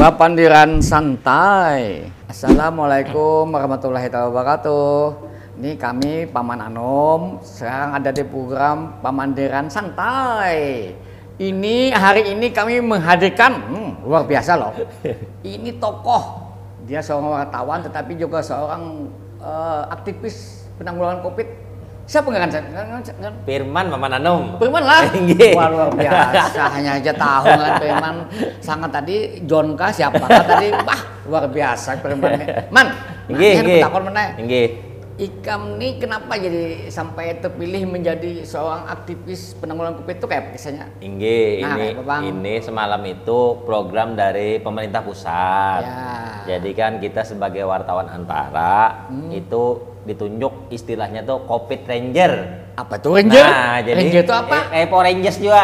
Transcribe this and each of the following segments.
Bapandiran santai. Assalamualaikum warahmatullahi wabarakatuh. Ini kami Paman Anom sekarang ada di program Pamandiran Santai. Ini hari ini kami menghadirkan hmm, luar biasa loh. Ini tokoh. Dia seorang wartawan tetapi juga seorang eh, aktivis penanggulangan Covid. Siapa nggak kan? kan- Firman Maman Anom. Firman lah. Nggih. Wah luar biasa. Hanya aja tahu kan Firman. Sangat tadi John K siapa Kah tadi? Wah luar biasa Firman. Man. Nggih, nggih. takon meneh. Nggih. Ikam nih kenapa jadi sampai terpilih menjadi seorang aktivis penanggulangan Covid itu kayak kisahnya? Inggih, Nah, ini ini semalam itu program dari pemerintah pusat. Ya. Jadi kan kita sebagai wartawan antara Hmm. itu ditunjuk istilahnya tuh Covid Ranger. Apa tuh Ranger? Nah, jadi Ranger itu apa? Eh, Power Rangers juga.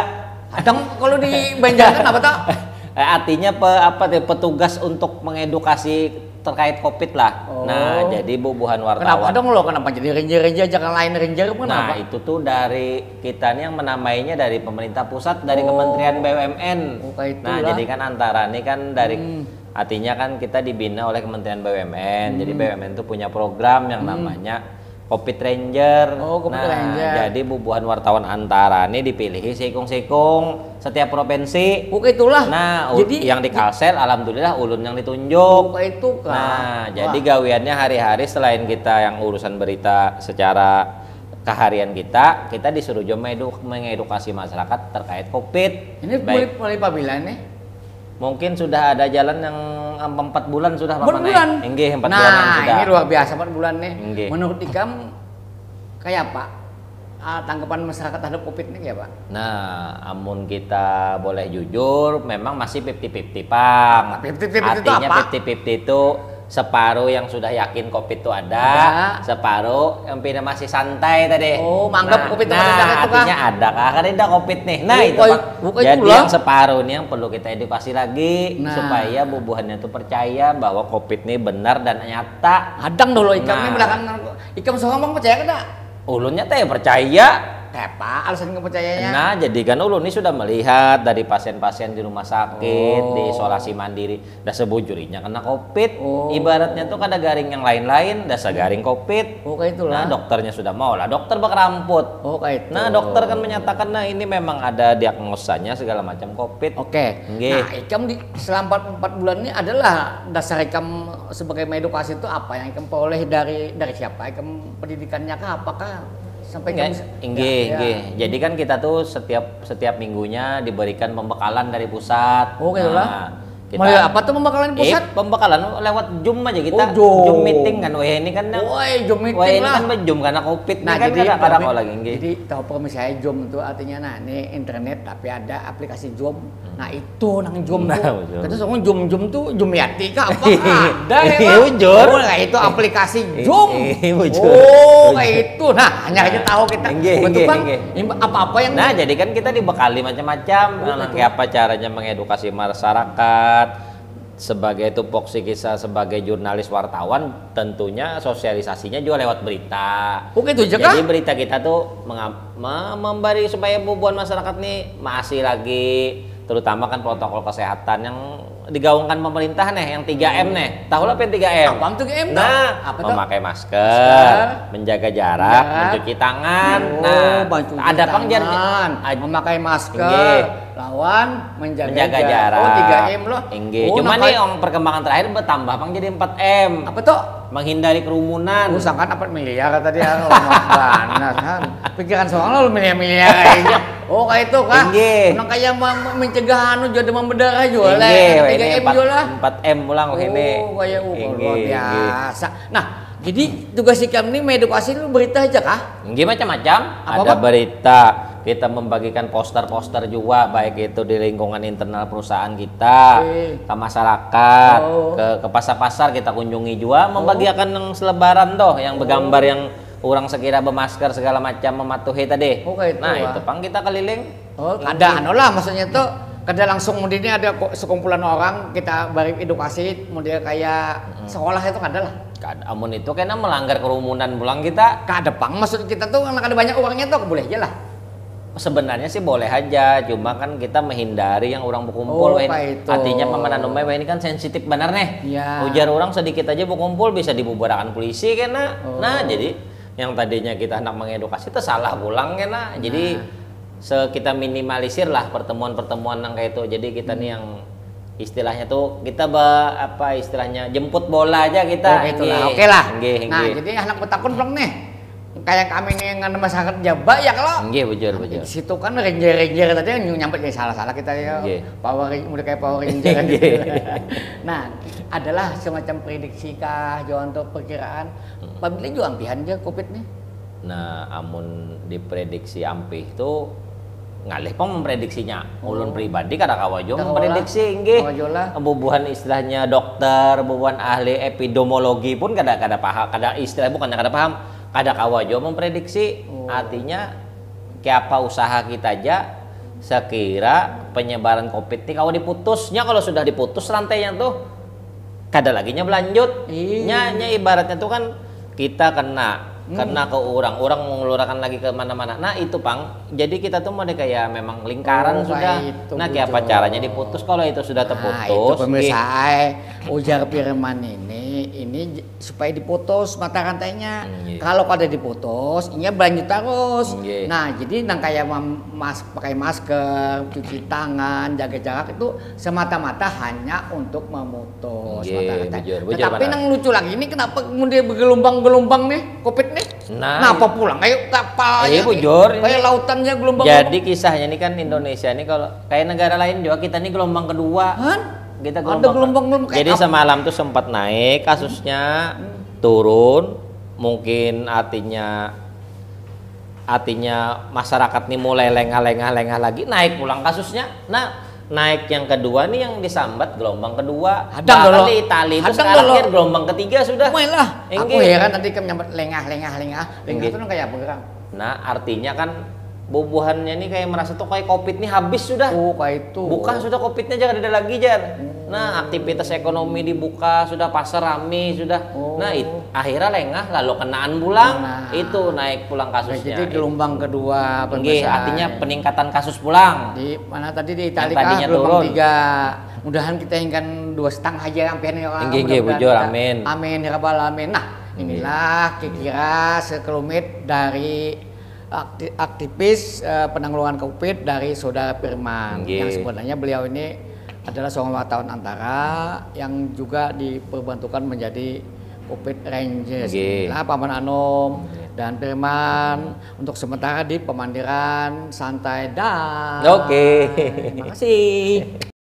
Kadang kalau di Banjarkan apa tuh? Eh, artinya pe, apa tuh petugas untuk mengedukasi terkait Covid lah. Oh. Nah, jadi bubuhan Kenapa wartawan. dong lo? Kenapa jadi Ranger Ranger jangan lain Ranger kenapa? Nah, itu tuh dari kita nih yang menamainya dari pemerintah pusat dari Oh. Kementerian BUMN. Oh, nah, jadi kan antara ini kan dari Hmm. Artinya kan kita dibina oleh Kementerian BUMN. Jadi BUMN itu punya program yang namanya Covid Ranger. Hmm. Oh, Covid nah, Ranger. jadi bubuhan wartawan antara ini dipilih sekung-sekung setiap provinsi. Oke itulah. Nah, jadi yang di Kalsel alhamdulillah ulun yang ditunjuk. Oke itu kan. Nah, jadi gaweannya hari-hari selain kita yang urusan berita secara keharian kita, kita disuruh juga mengedu- mengedukasi masyarakat terkait COVID. ini Baik, mulai pabila nih. Mungkin sudah ada jalan yang em- empat bulan sudah Empat Pak Manai? bulan. Enggih, empat nah, bulanan sudah. ini luar biasa empat bulan nih. Nggih. Menurut Ikam kayak apa? Ah, tanggapan masyarakat terhadap Covid ini kayak apa? Nah, amun kita boleh jujur, memang masih 50-50, Pang. 50-50 itu Artinya apa? 50-50 itu separuh yang sudah yakin COVID itu ada, Ada. separuh yang pindah masih santai tadi. Oh, manggap COVID itu nah, ada itu kah? artinya ada kah? Kan ada COVID nih. Nah, Oh, itu kayak- Pak. oh, kayak Jadi yang separuh ini yang perlu kita edukasi lagi Nah. supaya bubuhannya itu percaya bahwa COVID ini benar dan nyata. Adang dulu Ikam Nah. belakang Ikam seorang bang percaya kan? Ulunnya teh percaya apa alasan kepercayaannya? Nah, jadi kan ulun ini sudah melihat dari pasien-pasien di rumah sakit, Oh. di isolasi mandiri, dah sebujurinya kena COVID. Oh. Ibaratnya tuh kada garing yang lain-lain, dah segaring COVID. Oh kayak itulah. Nah, dokternya sudah mau lah, dokter berkeramput. Oh kayak itu. Nah, dokter kan menyatakan nah ini memang ada diagnosanya segala macam COVID. Oke. Nggih. Nah, Ikam di selama 4 bulan ini adalah dasar Ikam sebagai edukasi itu apa yang Ikam peroleh dari dari siapa? Ikam pendidikannya kah? Apakah sampai Enggak, Ikam inggih, Ya, ya. Jadi kan kita tuh setiap setiap minggunya diberikan pembekalan dari pusat. Oh, gitu lah. Nah, kita apa tuh pembekalan pusat? Eh, pembekalan lewat Zoom aja kita. Oh, Zoom. meeting kan. Wah, ini kan Woi, Zoom meeting Wah, ini lah. kan Zoom karena Covid Nah, kan jadi kada kada promi- kau lagi nggih. Jadi tahu promi saya Zoom itu artinya nah ini internet tapi ada aplikasi Zoom. Nah, itu nang Zoom Nah, tuh. Zoom. Kita semua Zoom Zoom tuh Zoom Yati kah apa? ada ya. Bang? bujur. Oh, nah, itu aplikasi Eh, Zoom. bujur. Oh, Bujur. kayak itu. Nah, hanya aja tahu kita. Betul, Apa-apa yang Nah, jadi kan kita dibekali macam-macam. Oh, Nah, apa caranya mengedukasi masyarakat sebagai tupoksi kisah sebagai jurnalis wartawan tentunya sosialisasinya juga lewat berita. Gitu aja kah? Jadi berita kita tuh memberi supaya bubuhan masyarakat nih masih lagi terutama kan protokol kesehatan yang digaungkan pemerintah nih yang 3M nih. Tahu lah apa yang 3M? Apaan tuh 3M tuh? Nah, Apa tuh? memakai masker, Masker, menjaga jarak, jarak. mencuci tangan. Oh, nah, ada pang Aj- memakai masker. Lawan menjaga, menjaga jarak. Oh, 3M loh. Inggih. Oh, Cuma nampak- nih yang perkembangan terakhir bertambah pang jadi 4M. apa tuh? Menghindari kerumunan. Usahakan 4 miliar tadi ya banget kan. Pikiran seorang lo miliar-miliar aja. Oh kayak itu kah? Inggih. Nah kayak me- mencegah anu juga demam berdarah juga lah. Inggih, wah, 3 ini M 4, juga lah. 4M ulang Oh ini. kayak uh, Inggih, luar biasa. Nah jadi tugas si kami ini mengedukasi lu berita aja kah? Inggih macam-macam. Apa, Ada berita, kita membagikan poster-poster juga baik itu di lingkungan internal perusahaan kita, Oke. ke masyarakat, Oh. ke ke pasar-pasar kita kunjungi juga membagikan yang selebaran toh yang bergambar yang orang sekira bermasker segala macam mematuhi tadi. Oh, itu, nah, ah. itu pang kita keliling. Oh ada anu lah maksudnya tuh kada langsung kemudian ada kok sekumpulan orang kita beri edukasi kemudian kayak sekolah itu kada lah. Amun itu kena melanggar kerumunan pulang kita. Kada pang maksud kita tuh karena kada banyak orangnya tuh boleh aja lah. Sebenarnya sih boleh aja, cuma kan kita menghindari yang orang berkumpul. Oh, itu. Artinya paman anu mah, Wen, ini kan sensitif benar nih. Iya. Ujar orang sedikit aja berkumpul bisa dibubarkan polisi kena. Oh. Nah, jadi yang tadinya kita hendak mengedukasi itu salah pulang kena. Jadi Nah. se kita minimalisir lah pertemuan-pertemuan yang kayak itu. Jadi kita nih yang istilahnya tuh kita ba, apa istilahnya jemput bola aja kita. Oh, gitu lah. Nggih. Oke lah. Nah, jadi anak petakun belum nih. Kayak kami nih yang nggak masyarakat Jawa ya kalau Nggih, bujur, bujur. di situ kan ranger-ranger tadi yang nyampe jadi salah-salah kita ya Nggih. power Ranger- udah kayak power ranger gitu. Nggih. nah adalah semacam prediksi kah Jawa untuk perkiraan Hmm. juga ampihan dia covid nih Nah, amun diprediksi ampih itu ngalih pun memprediksinya. Ulun pribadi kada kawajo memprediksi. Kawajolah. Bubuhan istilahnya dokter, bubuhan ahli epidemiologi pun kada kada paham, kada istilah bukan kada paham, kada kawajo memprediksi. Oh. Artinya kayak apa usaha kita aja sekira penyebaran covid ini kalau diputusnya kalau sudah diputus rantainya tuh kada lagi nya berlanjut Iya. nya nya ibaratnya tuh kan kita kena Hmm. kena ke orang orang mengeluarkan lagi ke mana-mana nah itu pang jadi kita tuh mau kayak memang Oh, lingkaran sudah itu, nah kayak apa caranya diputus kalau itu sudah Nah, terputus itu pemirsa nggih. ay, ujar firman ini ini supaya diputus mata rantainya. Hmm, iya. Kalau kada diputus, ini berlanjut terus. Iya. Nah, jadi nang kayak mas pakai masker, cuci tangan, jaga jarak itu semata-mata hanya untuk memutus Iya, mata rantai. bujur, bujur, Tetapi nang lucu lagi ini kenapa kemudian bergelombang-gelombang nih Covid nih? Nah, Kenapa pulang kayak kapal Iya, bujur, Kayak lautannya gelombang. jadi kisahnya ini kan Indonesia ini kalau kayak negara lain juga kita ini gelombang kedua Han? Kita Ada gelombang-gelombang jadi semalam tuh sempat naik kasusnya turun. Mungkin artinya artinya masyarakat nih mulai lengah-lengah-lengah lagi. Naik pulang kasusnya. Nah naik yang kedua nih yang disambat gelombang kedua. Hadang Bahkan dulu. di Itali itu sekarang dia gelombang ketiga sudah. Main lah. Aku heran nanti kamu nyampe lengah lengah lengah. Lengah itu kan kayak apa Kang? nah artinya kan bubuhannya nih kayak merasa tuh kayak covid nih habis sudah Oh, kayak itu. Bukan sudah covidnya jangan ada lagi jar. Nah aktivitas ekonomi dibuka sudah pasar rame sudah. Oh. Nah it- akhirnya lengah lalu kenaan pulang Nah. itu naik pulang Nah, kasusnya. jadi gelombang kedua Nggih, pemirsa. artinya peningkatan kasus pulang. di mana tadi di Italia tadinya gelombang turun. tiga. Mudahan kita inginkan dua setengah aja hampir nih orang. Nggih, Mudah-mudahan bujur, amin. Amin ya rabbal alamin. Nah, inilah kira-kira sekelumit dari aktivis eh, penanggulangan Covid dari Saudara Firman Nggih. yang sebenarnya beliau ini adalah seorang wartawan antara yang juga diperbantukan menjadi Covid Rangers. Nggih. Nah, Paman Anom dan Firman untuk sementara di Pemandiran Santai dan Oke. Terima kasih.